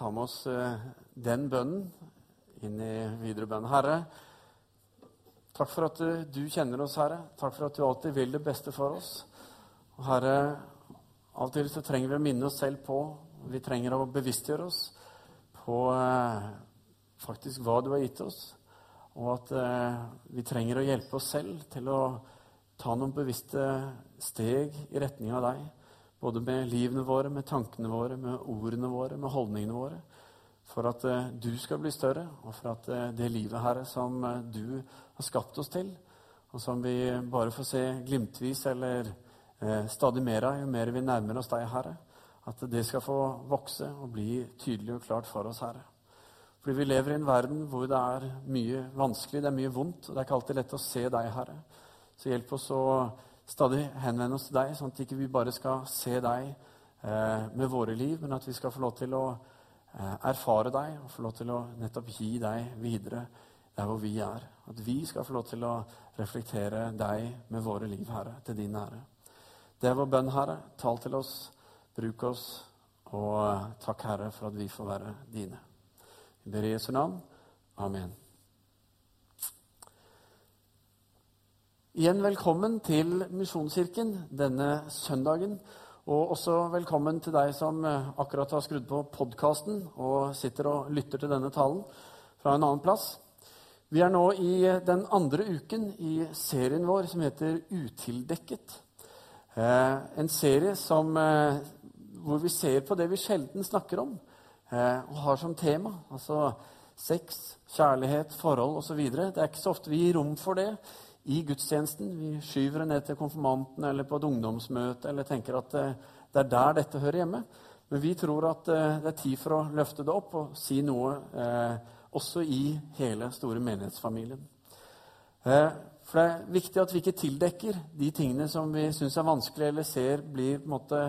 ta med oss eh, den bønnen inn i videre bønn. Herre, takk for at eh, du kjenner oss, Herre. Takk for at du alltid vil det beste for oss. Og Herre, av og til så trenger vi å minne oss selv på Vi trenger å bevisstgjøre oss på eh, faktisk hva du har gitt oss, og at vi trenger å hjelpe oss selv til å ta noen bevisste steg i retning av deg. Både med livene våre, med tankene våre, med ordene våre, med holdningene våre. For at uh, du skal bli større, og for at uh, det livet, Herre, som uh, du har skapt oss til, og som vi bare får se glimtvis eller stadig mer av jo mer vi nærmer oss deg, Herre, at det skal få vokse og bli tydelig og klart for oss, Herre. Fordi vi lever i en verden hvor det er mye vanskelig, det er mye vondt, og det er ikke alltid lett å se deg, Herre. Så hjelp oss å stadig henvende oss til deg, sånn at ikke vi bare skal se deg eh, med våre liv, men at vi skal få lov til å eh, erfare deg og få lov til å nettopp gi deg videre der hvor vi er. At vi skal få lov til å reflektere deg med våre liv, Herre, til din ære. Det er vår bønn, Herre. Tal til oss, bruk oss, og eh, takk, Herre, for at vi får være dine. Vi ber i Jesu navn. Amen. Igjen velkommen til Misjonskirken denne søndagen. Og også velkommen til deg som eh, akkurat har skrudd på podkasten og sitter og lytter til denne talen fra en annen plass. Vi er nå i den andre uken i serien vår som heter Utildekket. Eh, en serie som, eh, hvor vi ser på det vi sjelden snakker om og har som tema. Altså sex, kjærlighet, forhold osv. Det er ikke så ofte vi gir rom for det i gudstjenesten. Vi skyver det ned til konfirmanten eller på et ungdomsmøte eller tenker at eh, det er der dette hører hjemme. Men vi tror at eh, det er tid for å løfte det opp og si noe eh, også i hele store menighetsfamilien. Eh, for det er viktig at vi ikke tildekker de tingene som vi syns er vanskelig eller ser blir på måte,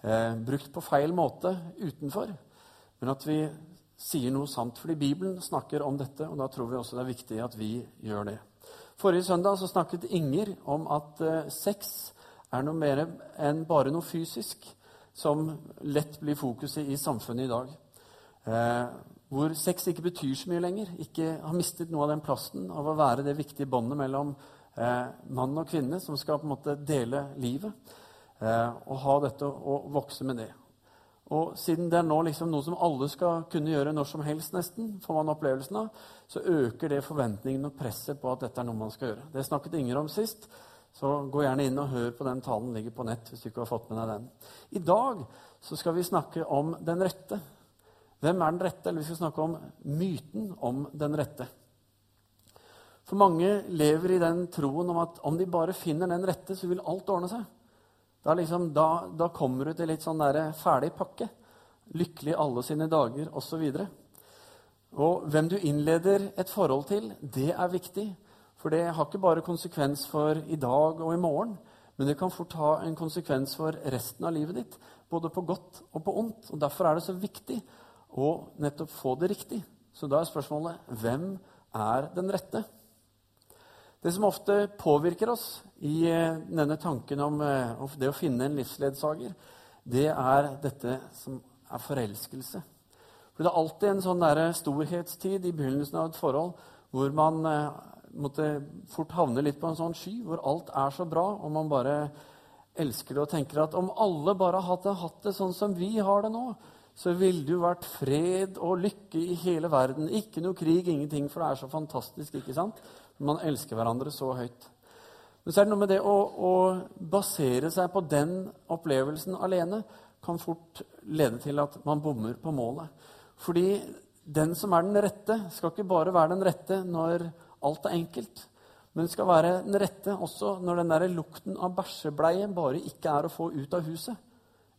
eh, brukt på feil måte utenfor, men at vi sier noe sant. Fordi Bibelen snakker om dette, og da tror vi også det er viktig at vi gjør det. Forrige søndag så snakket Inger om at uh, sex er noe mer enn bare noe fysisk, som lett blir fokuset i samfunnet i dag. Eh, hvor sex ikke betyr så mye lenger, ikke har mistet noe av den plassen av å være det viktige båndet mellom eh, mann og kvinne, som skal på en måte dele livet, og ha dette og vokse med det. Og siden det er nå liksom noe som alle skal kunne gjøre når som helst, nesten, får man opplevelsen av, så øker det forventningen og presset på at dette er noe man skal gjøre. Det snakket Inger om sist. Så gå gjerne inn og hør på den talen. ligger på nett hvis du ikke har fått med deg den. I dag så skal vi snakke om den rette. Hvem er den rette? Eller vi skal snakke om myten om den rette. For mange lever i den troen om at om de bare finner den rette, så vil alt ordne seg. Da, liksom, da, da kommer du til litt sånn der ferdig pakke. Lykkelig alle sine dager, osv. Og, og hvem du innleder et forhold til, det er viktig. For det har ikke bare konsekvens for i dag og i morgen, men det kan fort ha en konsekvens for resten av livet ditt. Både på godt og på ondt. Og Derfor er det så viktig å nettopp få det riktig. Så da er spørsmålet hvem er den rette? Det som ofte påvirker oss i eh, denne tanken om eh, det å finne en livsledsager, det er dette som er forelskelse. For Det er alltid en sånn der storhetstid i begynnelsen av et forhold hvor man eh, måtte fort havne litt på en sånn sky, hvor alt er så bra, og man bare elsker det og tenker at om alle bare hadde hatt det sånn som vi har det nå, så ville det jo vært fred og lykke i hele verden. Ikke noe krig, ingenting, for det er så fantastisk. ikke sant? Man elsker hverandre så høyt. Men så er det noe med det å, å basere seg på den opplevelsen alene kan fort lede til at man bommer på målet. Fordi den som er den rette, skal ikke bare være den rette når alt er enkelt. Men skal være den rette også når den der lukten av bæsjebleie bare ikke er å få ut av huset.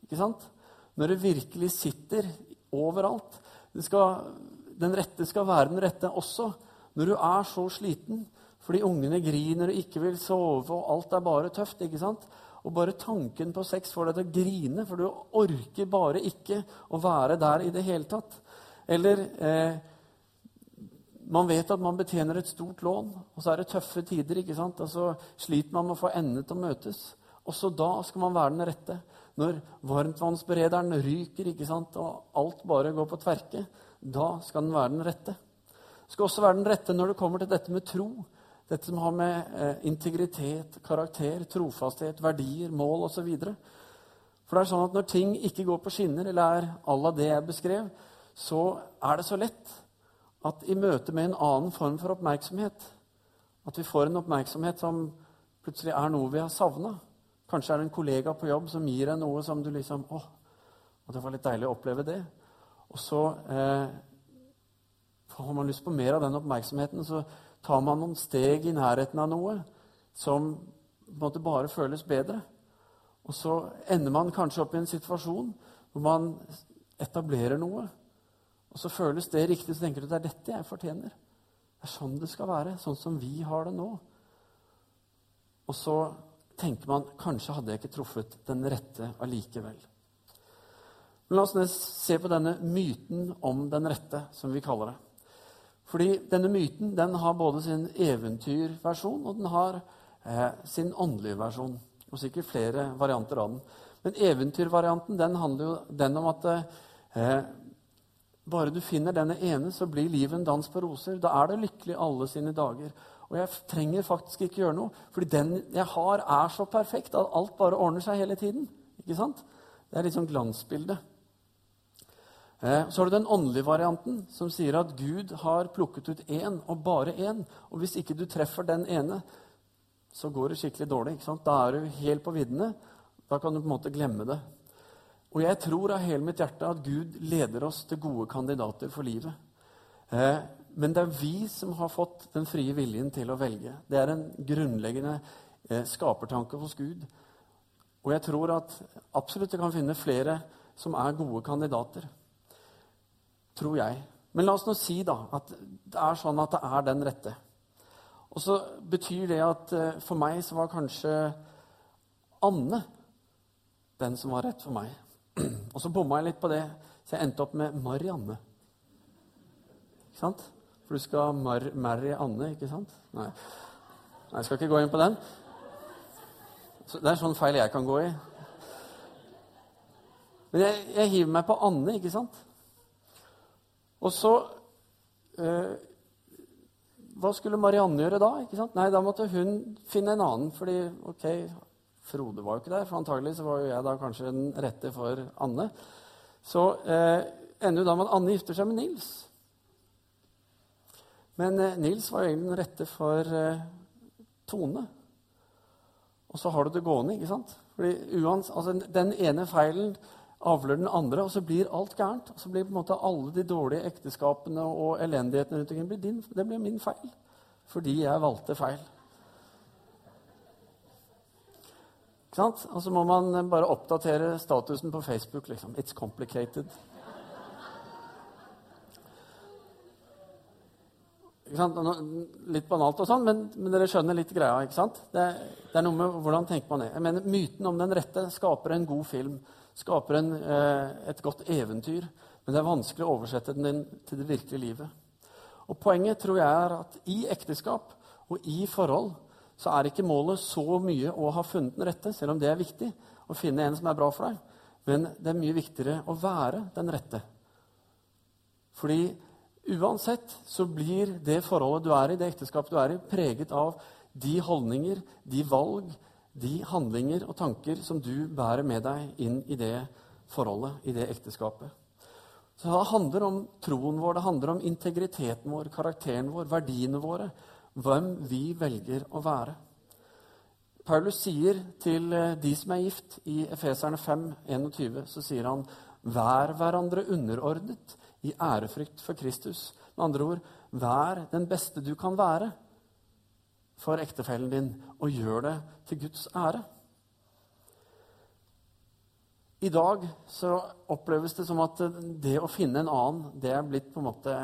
Ikke sant? Når det virkelig sitter overalt. Skal, den rette skal være den rette også når du er så sliten fordi ungene griner og ikke vil sove, og alt er bare tøft. ikke sant? Og bare tanken på sex får deg til å grine, for du orker bare ikke å være der i det hele tatt. Eller eh, man vet at man betjener et stort lån, og så er det tøffe tider. ikke sant? Og så sliter man med å få endene til å møtes. Også da skal man være den rette. når varmtvannsberederen ryker ikke sant, og alt bare går på tverke, da skal den være den rette. Det skal også være den rette når det kommer til dette med tro. Dette som har med eh, integritet, karakter, trofasthet, verdier, mål osv. For det er sånn at når ting ikke går på skinner, eller er à la det jeg beskrev, så er det så lett at i møte med en annen form for oppmerksomhet At vi får en oppmerksomhet som plutselig er noe vi har savna. Kanskje er det en kollega på jobb som gir deg noe som du liksom Å, og det var litt deilig å oppleve det. Og så eh, har man lyst på mer av den oppmerksomheten, så tar man noen steg i nærheten av noe som på bare føles bedre. Og så ender man kanskje opp i en situasjon hvor man etablerer noe. Og så føles det riktig, så tenker du det er dette jeg fortjener. Det er sånn det skal være. Sånn som vi har det nå. Og så tenker man kanskje hadde jeg ikke truffet den rette allikevel. Men la oss se på denne myten om den rette, som vi kaller det. Fordi denne myten den har både sin eventyrversjon og den har eh, sin åndelige versjon. Og sikkert flere varianter av den. Men eventyrvarianten den handler jo den om at eh, bare du finner denne ene, så blir livet en dans på roser. Da er det lykkelig alle sine dager. Og jeg trenger faktisk ikke gjøre noe, fordi den jeg har, er så perfekt at alt bare ordner seg hele tiden. Ikke sant? Det er litt sånn glansbilde. Eh, så har du den åndelige varianten, som sier at Gud har plukket ut én, og bare én. Og hvis ikke du treffer den ene, så går det skikkelig dårlig. Da er du helt på viddene. Da kan du på en måte glemme det. Og jeg tror av hele mitt hjerte at Gud leder oss til gode kandidater for livet. Eh, men det er vi som har fått den frie viljen til å velge. Det er en grunnleggende eh, skapertanke hos Gud. Og jeg tror at absolutt du kan finne flere som er gode kandidater tror jeg. Men la oss nå si da, at det er sånn at det er den rette. Og så betyr det at eh, for meg så var kanskje Anne den som var rett for meg. Og så bomma jeg litt på det, så jeg endte opp med Marianne. Ikke sant? For du skal mar marry Anne, ikke sant? Nei. Nei, jeg skal ikke gå inn på den. Så det er sånn feil jeg kan gå i. Men jeg, jeg hiver meg på Anne, ikke sant? Og så eh, Hva skulle Marianne gjøre da? ikke sant? Nei, Da måtte hun finne en annen. fordi ok, Frode var jo ikke der, for antagelig så var jo jeg da kanskje den rette for Anne. Så eh, ender jo da med at Anne gifter seg med Nils. Men eh, Nils var jo egentlig den rette for eh, Tone. Og så har du det gående, ikke sant? Fordi uans, altså, Den ene feilen avler den andre, og så blir alt gærent. Så blir på en måte alle de dårlige ekteskapene og elendigheten rundt omkring din, det blir min feil. Fordi jeg valgte feil. Ikke sant? Og så må man bare oppdatere statusen på Facebook. liksom. It's complicated. Litt banalt, og sånn, men, men, dere skjønner litt greia. ikke sant? Det, det, er noe med hvordan tenker man det. Jeg mener, Myten om den rette skaper en god film skaper en, eh, et godt eventyr, men det er vanskelig å oversette den til det virkelige livet. Og Poenget tror jeg er at i ekteskap og i forhold så er ikke målet så mye å ha funnet den rette, selv om det er viktig å finne en som er bra for deg. Men det er mye viktigere å være den rette. Fordi uansett så blir det forholdet du er i, det ekteskapet du er i, preget av de holdninger, de valg, de handlinger og tanker som du bærer med deg inn i det forholdet, i det ekteskapet. Så Det handler om troen vår, det handler om integriteten vår, karakteren vår, verdiene våre, hvem vi velger å være. Paulus sier til eh, de som er gift, i Efeserne 5, 21, så sier han Vær hverandre underordnet i ærefrykt for Kristus. Med andre ord, vær den beste du kan være for ektefellen din, og gjør det til Guds ære. I dag så oppleves det som at det å finne en annen det er blitt på en måte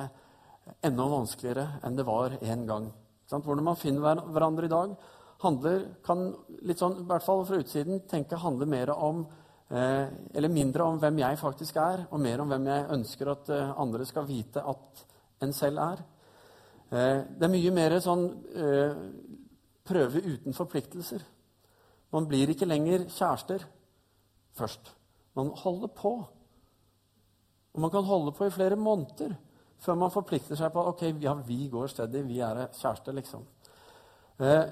enda vanskeligere enn det var en gang. Hvordan man finner hverandre i dag, handler, kan litt sånn, i hvert fall fra utsiden tenke handler mer om eh, eller mindre om hvem jeg faktisk er, og mer om hvem jeg ønsker at eh, andre skal vite at en selv er. Eh, det er mye mer sånn eh, prøve uten forpliktelser. Man blir ikke lenger kjærester først. Man holder på. Og man kan holde på i flere måneder før man forplikter seg på ok, ja, vi går steady, vi er kjærester, liksom. Eh,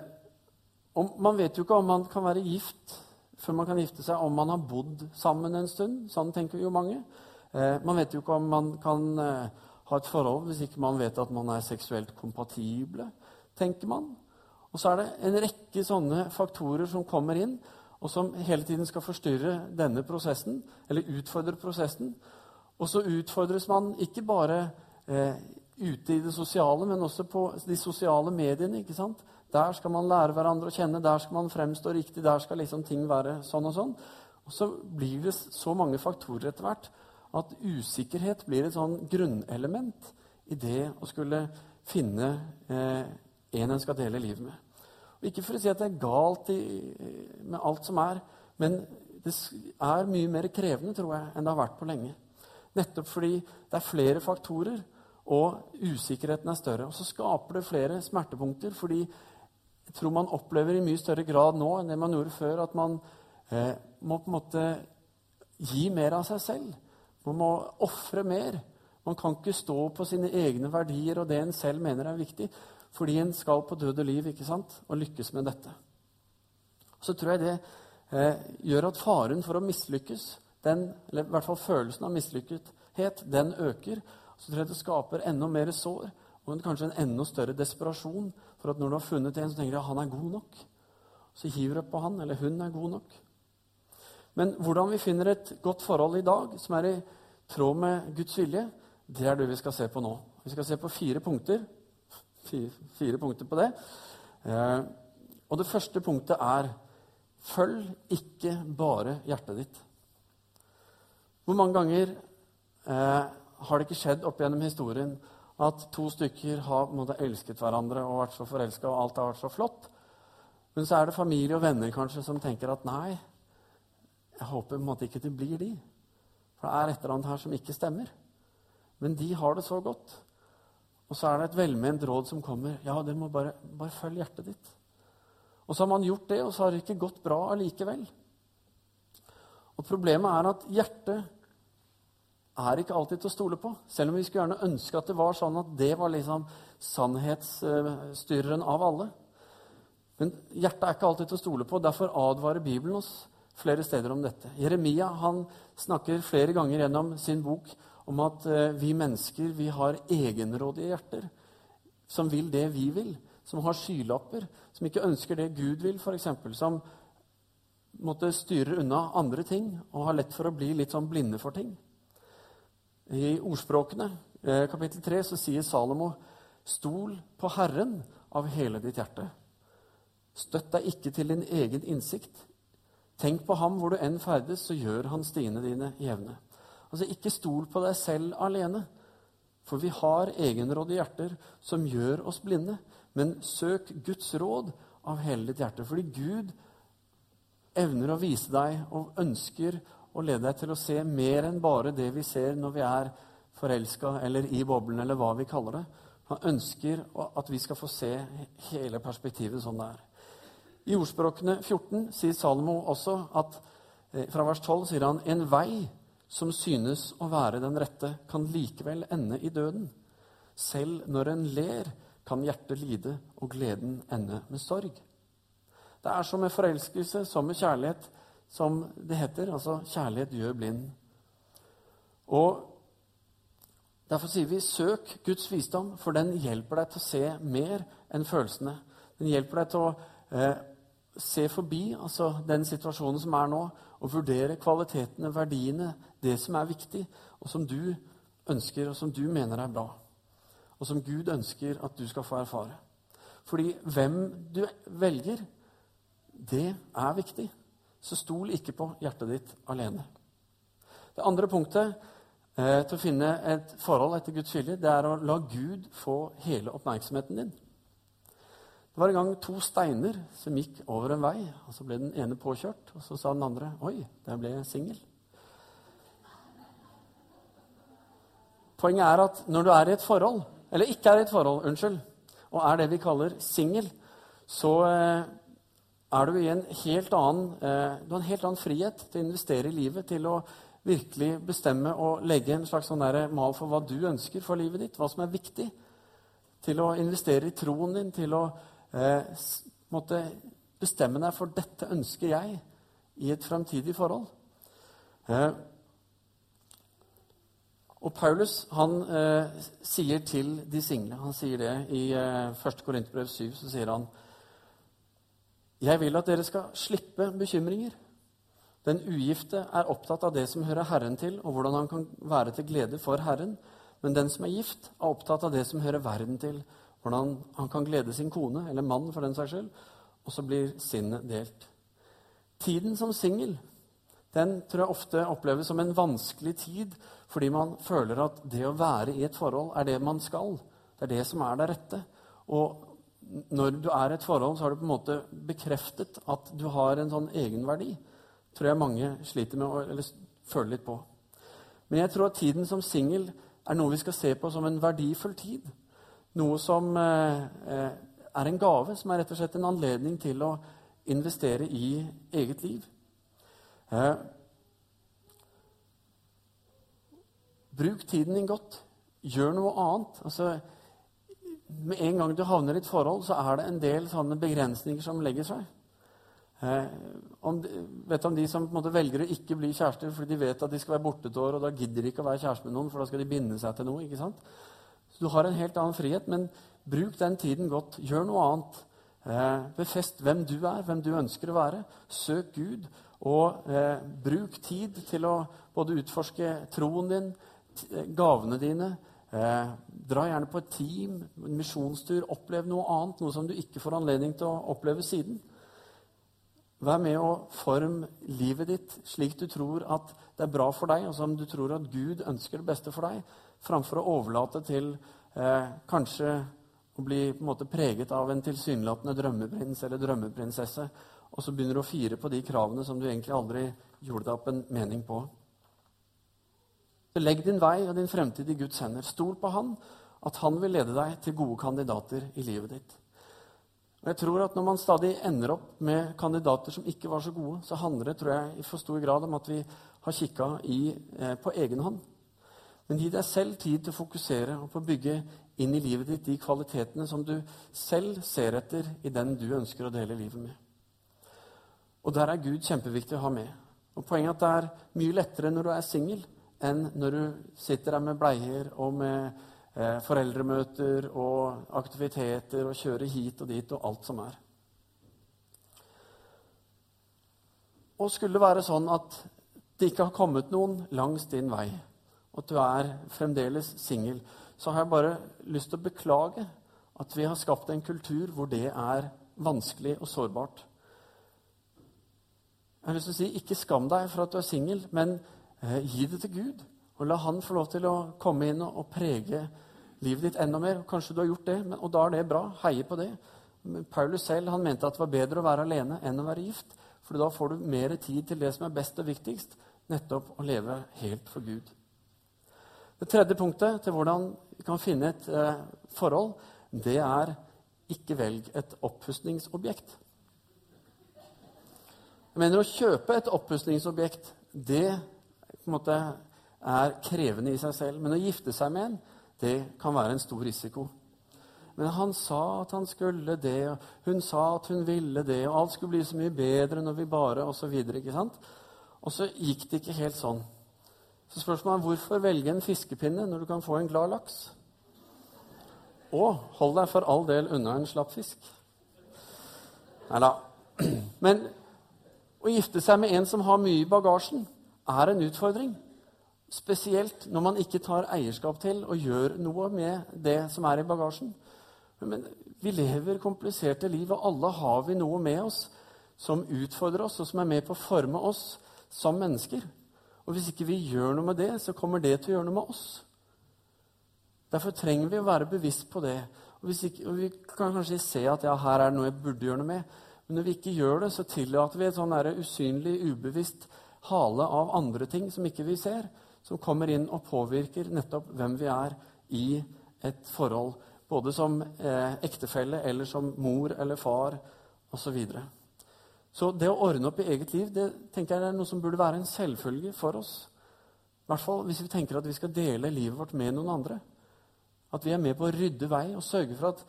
og man vet jo ikke om man kan være gift før man kan gifte seg, om man har bodd sammen en stund. Sånn tenker jo mange. Eh, man vet jo ikke om man kan eh, ha et forhold hvis ikke man vet at man er seksuelt kompatible, tenker man. Og så er det en rekke sånne faktorer som kommer inn, og som hele tiden skal forstyrre denne prosessen, eller utfordre prosessen. Og så utfordres man ikke bare eh, ute i det sosiale, men også på de sosiale mediene. ikke sant? Der skal man lære hverandre å kjenne, der skal man fremstå riktig, der skal liksom ting være sånn og sånn. Og så blir det så mange faktorer etter hvert at usikkerhet blir et sånn grunnelement i det å skulle finne eh, en en skal dele livet med. Og ikke for å si at det er galt i, med alt som er, men det er mye mer krevende tror jeg, enn det har vært på lenge. Nettopp fordi det er flere faktorer, og usikkerheten er større. Og så skaper det flere smertepunkter, fordi jeg tror man opplever i mye større grad nå enn det man gjorde før, at man eh, må på en måte gi mer av seg selv. Man må ofre mer. Man kan ikke stå på sine egne verdier og det en selv mener er viktig, fordi en skal på død og liv ikke sant? og lykkes med dette. Så tror jeg det eh, gjør at faren for å mislykkes, den, eller i hvert fall følelsen av mislykkethet, den øker. Så tror jeg det skaper enda mer sår og kanskje en enda større desperasjon for at når du har funnet en, så tenker du at han er god nok. Så hiver du på han, eller hun er god nok. Men hvordan vi finner et godt forhold i dag som er i tråd med Guds vilje, det er det vi skal se på nå. Vi skal se på fire punkter. Fire, fire punkter på det. Eh, og det første punktet er følg ikke bare hjertet ditt. Hvor mange ganger eh, har det ikke skjedd opp gjennom historien at to stykker har måte, elsket hverandre og vært så forelska, og alt har vært så flott? Men så er det familie og venner kanskje som tenker at nei, jeg håper på en måte ikke det blir de. For det er et eller annet her som ikke stemmer. Men de har det så godt. Og så er det et velment råd som kommer. Ja, det må bare, bare følge hjertet ditt. Og så har man gjort det, og så har det ikke gått bra allikevel. Og problemet er at hjertet er ikke alltid til å stole på. Selv om vi skulle gjerne ønske at det var sånn at det var liksom sannhetsstyreren av alle. Men hjertet er ikke alltid til å stole på. Derfor advarer Bibelen oss flere steder om dette. Jeremia han snakker flere ganger gjennom sin bok om at eh, vi mennesker vi har egenrådige hjerter som vil det vi vil, som har skylapper, som ikke ønsker det Gud vil, f.eks., som måtte styre unna andre ting og har lett for å bli litt sånn blinde for ting. I Ordspråkene, eh, kapittel 3, så sier Salomo.: Stol på Herren av hele ditt hjerte. Støtt deg ikke til din egen innsikt. Tenk på ham hvor du enn ferdes, så gjør han stiene dine jevne. Altså, Ikke stol på deg selv alene, for vi har egenrådige hjerter som gjør oss blinde. Men søk Guds råd av hele ditt hjerte, fordi Gud evner å vise deg og ønsker å lede deg til å se mer enn bare det vi ser når vi er forelska eller i boblen, eller hva vi kaller det. Han ønsker at vi skal få se hele perspektivet sånn det er. I ordspråkene 14 sier Salomo også at eh, fra vers 12 sier han en vei som synes å være den rette, kan likevel ende i døden. Selv når en ler, kan hjertet lide og gleden ende med sorg. Det er som med forelskelse, som med kjærlighet, som det heter. Altså kjærlighet gjør blind. Og Derfor sier vi søk Guds visdom, for den hjelper deg til å se mer enn følelsene. Den hjelper deg til å eh, se forbi altså den situasjonen som er nå, og vurdere kvalitetene, verdiene, det som er viktig, og som du ønsker, og som du mener er bra. Og som Gud ønsker at du skal få erfare. Fordi hvem du velger, det er viktig. Så stol ikke på hjertet ditt alene. Det andre punktet eh, til å finne et forhold etter Guds vilje, det er å la Gud få hele oppmerksomheten din. Det var en gang to steiner som gikk over en vei. og Så ble den ene påkjørt, og så sa den andre 'Oi, der ble jeg singel'. Poenget er at når du er i et forhold, eller ikke er i et forhold, unnskyld, og er det vi kaller singel, så eh, er du i en helt annen, eh, du har en helt annen frihet til å investere i livet, til å virkelig bestemme og legge en slags sånn mal for hva du ønsker for livet ditt, hva som er viktig. Til å investere i troen din, til å eh, måtte bestemme deg for 'dette ønsker jeg' i et framtidig forhold. Eh, og Paulus han eh, sier til de single Han sier det i eh, 1. Korinterbrev 7. Så sier han jeg vil at dere skal slippe bekymringer. Den ugifte er opptatt av det som hører Herren til, og hvordan han kan være til glede for Herren. Men den som er gift, er opptatt av det som hører verden til, hvordan han kan glede sin kone, eller mann for den saks skyld. Og så blir sinnet delt. Tiden som singel den tror jeg ofte oppleves som en vanskelig tid fordi man føler at det å være i et forhold er det man skal. Det er det som er det rette. Og når du er i et forhold, så har du på en måte bekreftet at du har en sånn egenverdi. tror jeg mange sliter med å eller føle litt på. Men jeg tror at tiden som singel er noe vi skal se på som en verdifull tid. Noe som eh, eh, er en gave, som er rett og slett en anledning til å investere i eget liv. Eh, bruk tiden din godt. Gjør noe annet. Altså, med en gang du havner i et forhold, så er det en del sånne begrensninger som legger seg. Eh, om, vet du om de som måte velger å ikke bli kjærester fordi de vet at de skal være borte et år, og da gidder de ikke å være kjæreste med noen, for da skal de binde seg til noe. ikke sant? Så Du har en helt annen frihet, men bruk den tiden godt. Gjør noe annet. Eh, befest hvem du er, hvem du ønsker å være. Søk Gud, og eh, bruk tid til å både utforske troen din, gavene dine, Eh, dra gjerne på et team, en misjonstur. Opplev noe annet, noe som du ikke får anledning til å oppleve siden. Vær med å forme livet ditt slik du tror at det er bra for deg, og som du tror at Gud ønsker det beste for deg, framfor å overlate til eh, kanskje å bli på en måte preget av en tilsynelatende drømmeprins eller drømmeprinsesse, og så begynner du å fire på de kravene som du egentlig aldri gjorde deg opp en mening på. Så legg din vei og din fremtid i Guds hender. Stol på Han, at Han vil lede deg til gode kandidater i livet ditt. Og jeg tror at Når man stadig ender opp med kandidater som ikke var så gode, så handler det tror jeg, i for stor grad om at vi har kikka eh, på egen hånd. Men gi deg selv tid til å fokusere og på å bygge inn i livet ditt de kvalitetene som du selv ser etter i den du ønsker å dele livet med. Og der er Gud kjempeviktig å ha med. Og Poenget er at det er mye lettere når du er singel, enn når du sitter der med bleier og med eh, foreldremøter og aktiviteter og kjører hit og dit og alt som er. Og skulle det være sånn at det ikke har kommet noen langs din vei, at du er fremdeles singel, så har jeg bare lyst til å beklage at vi har skapt en kultur hvor det er vanskelig og sårbart. Jeg har lyst til å si ikke skam deg for at du er singel, men Eh, gi det til Gud, og la Han få lov til å komme inn og, prege livet ditt enda mer. Kanskje du har gjort det, men, og da er det bra. Heie på det. Paulus selv han mente at det var bedre å være alene enn å være gift. For da får du mer tid til det som er best og viktigst, nettopp å leve helt for Gud. Det tredje punktet til hvordan vi kan finne et eh, forhold, det er ikke velg et oppussingsobjekt. Jeg mener Å kjøpe et oppussingsobjekt, det måte er krevende i seg selv. Men å gifte seg med en, det kan være en stor risiko. Men han sa at han skulle det, og hun sa at hun ville det, og alt skulle bli så mye bedre når vi bare Og så, videre, ikke sant? og så gikk det ikke helt sånn. Så spørsmålet er hvorfor velge en fiskepinne når du kan få en glad laks? Og hold deg for all del unna en slapp fisk. Nei da. Men å gifte seg med en som har mye i bagasjen, er en utfordring. Spesielt når man ikke tar eierskap til og gjør noe med det som er i bagasjen. Men vi lever kompliserte liv, og alle har vi noe med oss som utfordrer oss, og som er med på å forme oss som mennesker. Og hvis ikke vi gjør noe med det, så kommer det til å gjøre noe med oss. Derfor trenger vi å være bevisst på det. Og, ikke, og Vi kan kanskje se at ja, her er det noe jeg burde gjøre noe med. Men når vi ikke gjør det, så tillater vi et sånn usynlig, ubevisst hale av andre ting som ikke vi ser, som kommer inn og påvirker nettopp hvem vi er i et forhold. Både som eh, ektefelle eller som mor eller far osv. Så det å ordne opp i eget liv det tenker jeg er noe som burde være en selvfølge for oss. I hvert fall hvis vi tenker at vi skal dele livet vårt med noen andre. At vi er med på å rydde vei og sørge for at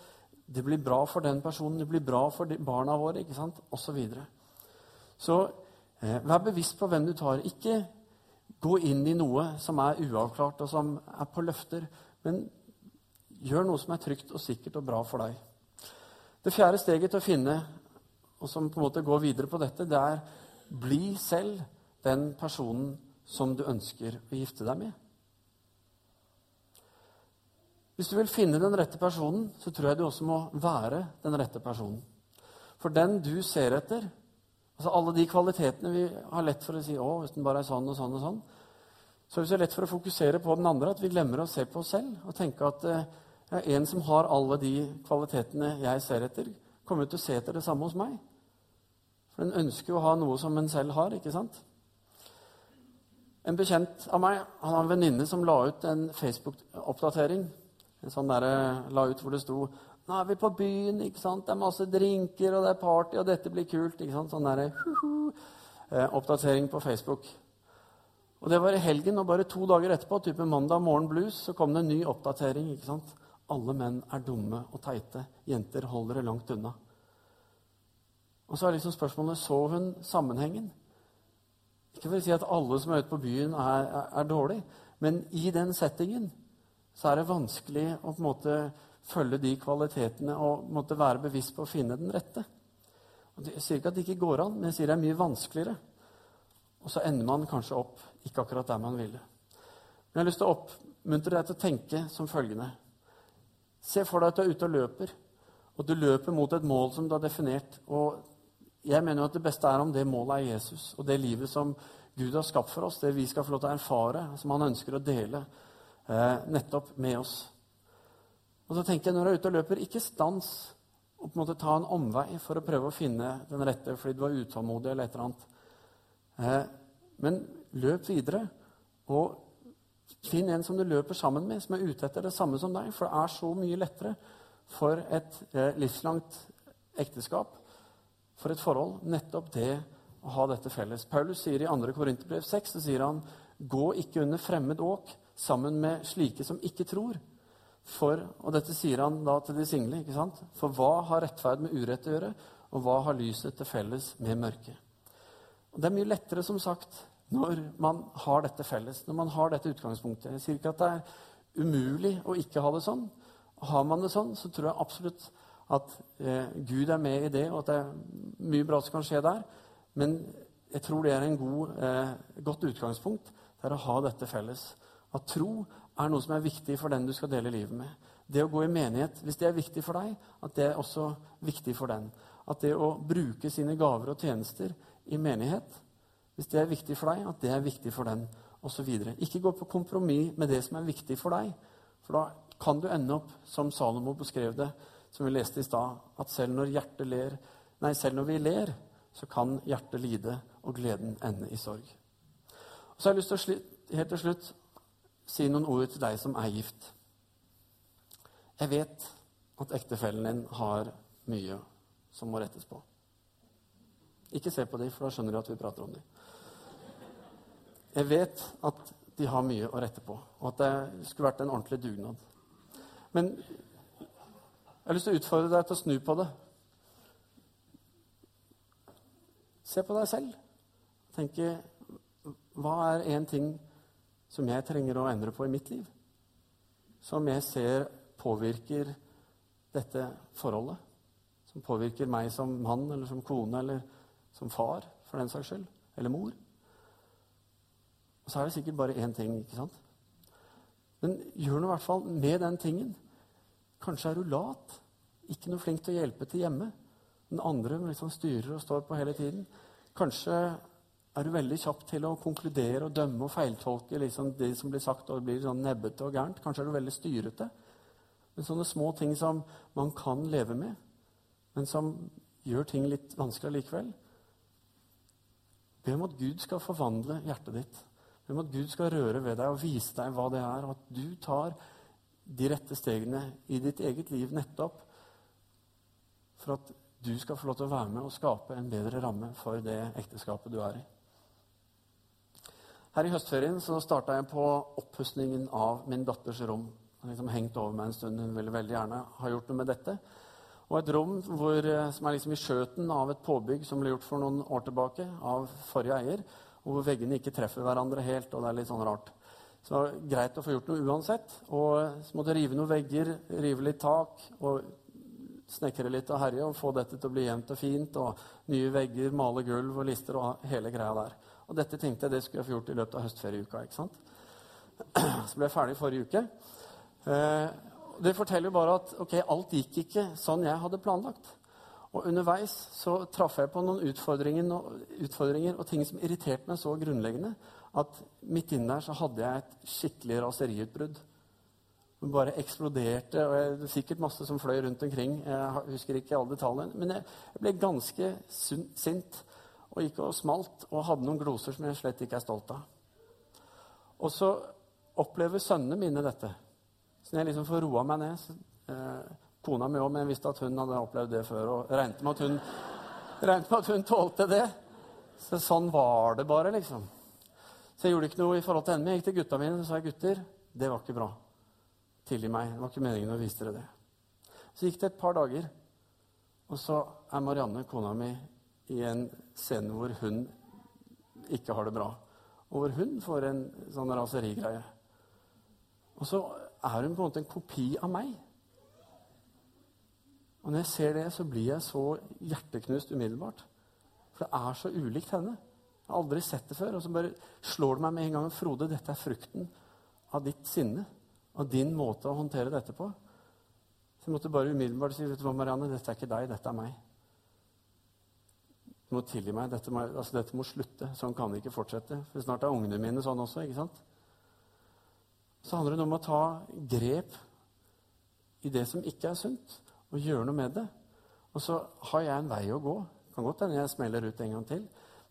det blir bra for den personen, det blir bra for barna våre, ikke sant? osv. Så, videre. så eh, vær bevisst på hvem du tar. Ikke gå inn i noe som er uavklart, og som er på løfter. Men gjør noe som er trygt og sikkert og bra for deg. Det fjerde steget til å finne og som på en måte går videre på dette, det er bli selv den personen som du ønsker å gifte deg med. Hvis du vil finne den rette personen, så tror jeg du også må være den rette personen. For den du ser etter, altså alle de kvalitetene vi har lett for å si å, hvis den bare er sånn og sånn og sånn, så er det så lett for å fokusere på den andre at vi glemmer å se på oss selv og tenke at ja, en som har alle de kvalitetene jeg ser etter, kommer til å se etter det samme hos meg. For en ønsker jo å ha noe som en selv har, ikke sant? En bekjent av meg han har en venninne som la ut en Facebook-oppdatering. En sånn der, la ut hvor det sto 'Nå er vi på byen. ikke sant? Det er masse drinker, og det er party, og dette blir kult.' ikke sant? Sånn der, hu -huh, eh, oppdatering på Facebook. Og Det var i helgen, og bare to dager etterpå, type mandag morgen blues, så kom det en ny oppdatering. ikke sant? Alle menn er dumme og teite. Jenter holder det langt unna. Og så er liksom spørsmålet så hun sammenhengen. Ikke for å si at alle som er ute på byen, er, er, er dårlige, men i den settingen så er det vanskelig å på en måte følge de kvalitetene og måtte være bevisst på å finne den rette. Og jeg sier ikke at det ikke går an, men jeg sier det er mye vanskeligere. Og så ender man kanskje opp ikke akkurat der man ville. Men jeg har lyst til å oppmuntre deg til å tenke som følgende. Se for deg at du er ute og løper, og du løper mot et mål som du har definert. og jeg mener jo at det beste er om det målet er Jesus og det livet som Gud har skapt for oss, det vi skal få lov til å erfare, som han ønsker å dele eh, nettopp med oss. Og så tenker jeg, Når du er ute og løper, ikke stans og på en måte ta en omvei for å prøve å finne den rette fordi du var utålmodig eller et eller annet. Eh, men løp videre, og finn en som du løper sammen med, som er ute etter det samme som deg. For det er så mye lettere for et eh, livslangt ekteskap for et forhold, nettopp det å ha dette felles. Paulus sier i 2. Korinterbrev 6 så sier han, gå ikke under fremmed åk sammen med slike som ikke tror. For, og dette sier han da til de single. ikke sant? For hva har rettferd med urett å gjøre, og hva har lyset til felles med mørket? Og Det er mye lettere, som sagt, når man har dette felles, når man har dette utgangspunktet. Jeg sier ikke at det er umulig å ikke ha det sånn. Har man det sånn, så tror jeg absolutt at eh, Gud er med i det, og at det er mye bra som kan skje der. Men jeg tror det er en god, eh, godt utgangspunkt det er å ha dette felles. At tro er noe som er viktig for den du skal dele livet med. Det å gå i menighet, hvis det er viktig for deg, at det er også viktig for den. At det å bruke sine gaver og tjenester i menighet, hvis det er viktig for deg, at det er viktig for den, osv. Ikke gå på kompromiss med det som er viktig for deg. For da kan du ende opp, som Salomo beskrev det, som vi leste i stad, at selv når, ler, nei, selv når vi ler, så kan hjertet lide, og gleden ende i sorg. Og så har jeg lyst til å helt til slutt si noen ord til deg som er gift. Jeg vet at ektefellen din har mye som må rettes på. Ikke se på dem, for da skjønner du at vi prater om dem. Jeg vet at de har mye å rette på, og at det skulle vært en ordentlig dugnad. Men jeg har lyst til å utfordre deg til å snu på det. Se på deg selv. Tenke Hva er en ting som jeg trenger å endre på i mitt liv? Som jeg ser påvirker dette forholdet? Som påvirker meg som mann eller som kone eller som far, for den saks skyld? Eller mor? Og så er det sikkert bare én ting, ikke sant? Men gjør noe i hvert fall med den tingen. Kanskje er du lat. Ikke noe flink til å hjelpe til hjemme. Den andre liksom styrer og står på hele tiden. Kanskje er du veldig kjapp til å konkludere og dømme og feiltolke liksom det som blir sagt, og blir sånn nebbete og gærent. Kanskje er du veldig styrete. Men sånne små ting som man kan leve med, men som gjør ting litt vanskelig likevel. Be om at Gud skal forvandle hjertet ditt. Om at Gud skal røre ved deg og vise deg hva det er, og at du tar de rette stegene i ditt eget liv nettopp for at du skal få lov til å være med og skape en bedre ramme for det ekteskapet du er i. Her i høstferien så starta jeg på oppussingen av min datters rom. Den liksom hengt over meg en stund. Hun ville veldig gjerne ha gjort noe med dette. Og et rom hvor, eh, som er liksom i skjøten av et påbygg som ble gjort for noen år tilbake av forrige eier, hvor veggene ikke treffer hverandre helt, og det er litt sånn rart. Så det var greit å få gjort noe uansett. Og så måtte jeg rive noen vegger, rive litt tak og snekre litt og herje og få dette til å bli jevnt og fint. Og nye vegger, male gulv og lister og hele greia der. Og dette tenkte jeg det skulle jeg få gjort i løpet av høstferieuka. ikke sant? Så ble jeg ferdig forrige uke. Eh, det forteller jo bare at ok, alt gikk ikke sånn jeg hadde planlagt. Og underveis så traff jeg på noen utfordringer og, utfordringer og ting som irriterte meg så grunnleggende at midt inne der så hadde jeg et skikkelig raseriutbrudd. Det bare eksploderte, og jeg, det var sikkert masse som fløy rundt omkring. Jeg husker ikke alle detaljene. Men jeg, jeg ble ganske sint og gikk og smalt og hadde noen gloser som jeg slett ikke er stolt av. Og så opplever sønnene mine dette. Så når jeg liksom får roa meg ned så, eh, Kona mi òg, men jeg visste at hun hadde opplevd det før. Og regnet med at hun, regnet med at hun tålte det. Så sånn var det bare, liksom. Så jeg gjorde ikke noe i forhold til henne. Jeg gikk til gutta mine og sa gutter, det var ikke bra. Tilgi meg. Det var ikke meningen å vise dere det. Så gikk det et par dager, og så er Marianne, kona mi, i en scene hvor hun ikke har det bra. Og hvor hun får en sånn raserigreie. Og så er hun på en måte en kopi av meg. Og når jeg ser det, så blir jeg så hjerteknust umiddelbart. For det er så ulikt henne. Jeg har aldri sett det før. Og så bare slår det meg med en gang Frode, dette er frukten av ditt sinne. Av din måte å håndtere dette på. Så jeg måtte bare umiddelbart si vet du hva, Marianne, dette er ikke deg, dette er meg. Du må tilgi meg. Dette må, altså, dette må slutte. Sånn kan det ikke fortsette. For snart er ungene mine sånn også. ikke sant? Så handler det om å ta grep i det som ikke er sunt, og gjøre noe med det. Og så har jeg en vei å gå. Det kan godt hende jeg smeller ut en gang til.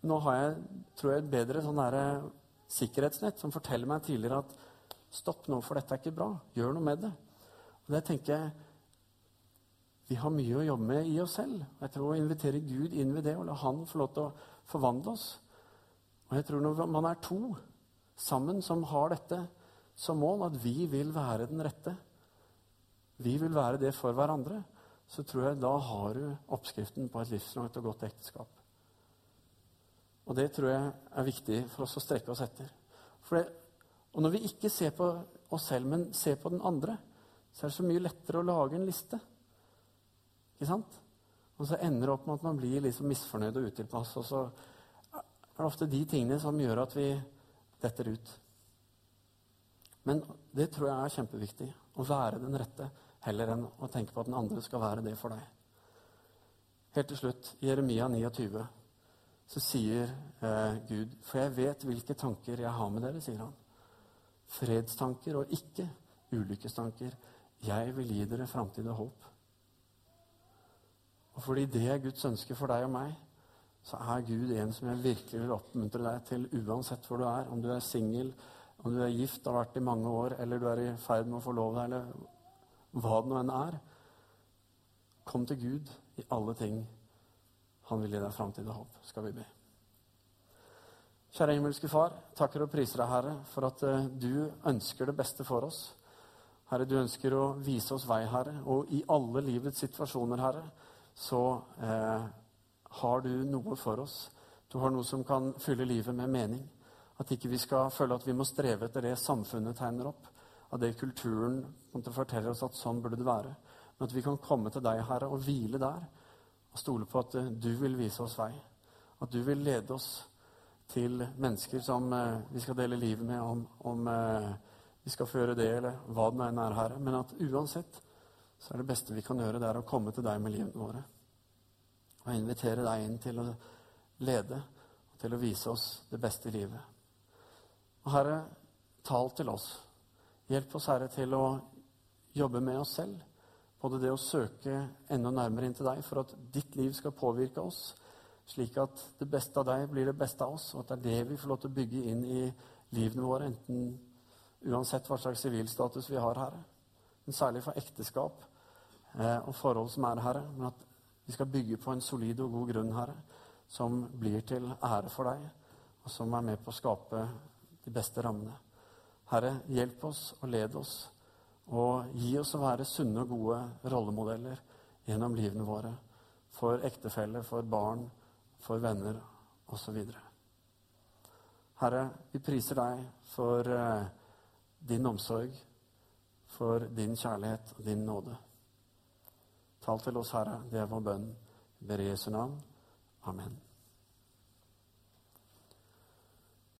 Nå har jeg tror jeg, et bedre sånn der, sikkerhetsnett som forteller meg tidligere at stopp nå, for dette er ikke bra. Gjør noe med det. Og det tenker jeg vi har mye å jobbe med i oss selv. Jeg tror Å invitere Gud inn ved det og la Han få lov til å forvandle oss. Og jeg tror Når man er to sammen som har dette som mål, at vi vil være den rette, vi vil være det for hverandre, så tror jeg da har du oppskriften på et livslangt og godt ekteskap. Og det tror jeg er viktig for oss å strekke oss etter. Det, og når vi ikke ser på oss selv, men ser på den andre, så er det så mye lettere å lage en liste. Ikke sant? Og så ender det opp med at man blir liksom misfornøyd og utilpass. Og så er det ofte de tingene som gjør at vi detter ut. Men det tror jeg er kjempeviktig. Å være den rette heller enn å tenke på at den andre skal være det for deg. Helt til slutt, i Jeremia 29 så sier eh, Gud, for jeg vet hvilke tanker jeg har med dere, sier han. Fredstanker og ikke ulykkestanker. Jeg vil gi dere framtid og håp. Og fordi det er Guds ønske for deg og meg, så er Gud en som jeg virkelig vil oppmuntre deg til, uansett hvor du er. Om du er singel, om du er gift, har vært i mange år, eller du er i ferd med å forlove deg, eller hva det nå enn er. Kom til Gud i alle ting han vil gi deg framtid og håp, skal vi be. Kjære himmelske Far, takker og priser deg, Herre, for at uh, du ønsker det beste for oss. Herre, du ønsker å vise oss vei, Herre, og i alle livets situasjoner, Herre, så eh, har du noe for oss. Du har noe som kan fylle livet med mening. At ikke vi skal føle at vi må streve etter det samfunnet tegner opp. At det kulturen forteller oss at sånn burde det være. Men at vi kan komme til deg, Herre, og hvile der og stole på at eh, du vil vise oss vei. At du vil lede oss til mennesker som eh, vi skal dele livet med, om, om eh, vi skal få gjøre det, eller hva det enn er, Herre. Men at uansett så er det beste vi kan gjøre, det er å komme til deg med livene våre. Og invitere deg inn til å lede og til å vise oss det beste i livet. Og Herre, tal til oss. Hjelp oss, Herre, til å jobbe med oss selv både det å søke enda nærmere inn til deg for at ditt liv skal påvirke oss, slik at det beste av deg blir det beste av oss, og at det er det vi får lov til å bygge inn i livene våre, enten uansett hva slags sivilstatus vi har, Herre. Men særlig for ekteskap eh, og forhold som er, Herre. Men at Vi skal bygge på en solid og god grunn, Herre, som blir til ære for deg, og som er med på å skape de beste rammene. Herre, hjelp oss og led oss, og gi oss å være sunne og gode rollemodeller gjennom livene våre. For ektefelle, for barn, for venner osv. Herre, vi priser deg for uh, din omsorg, for din kjærlighet og din nåde. Tal til oss, Herre. Det er vår bønn. I Jesu navn. Amen.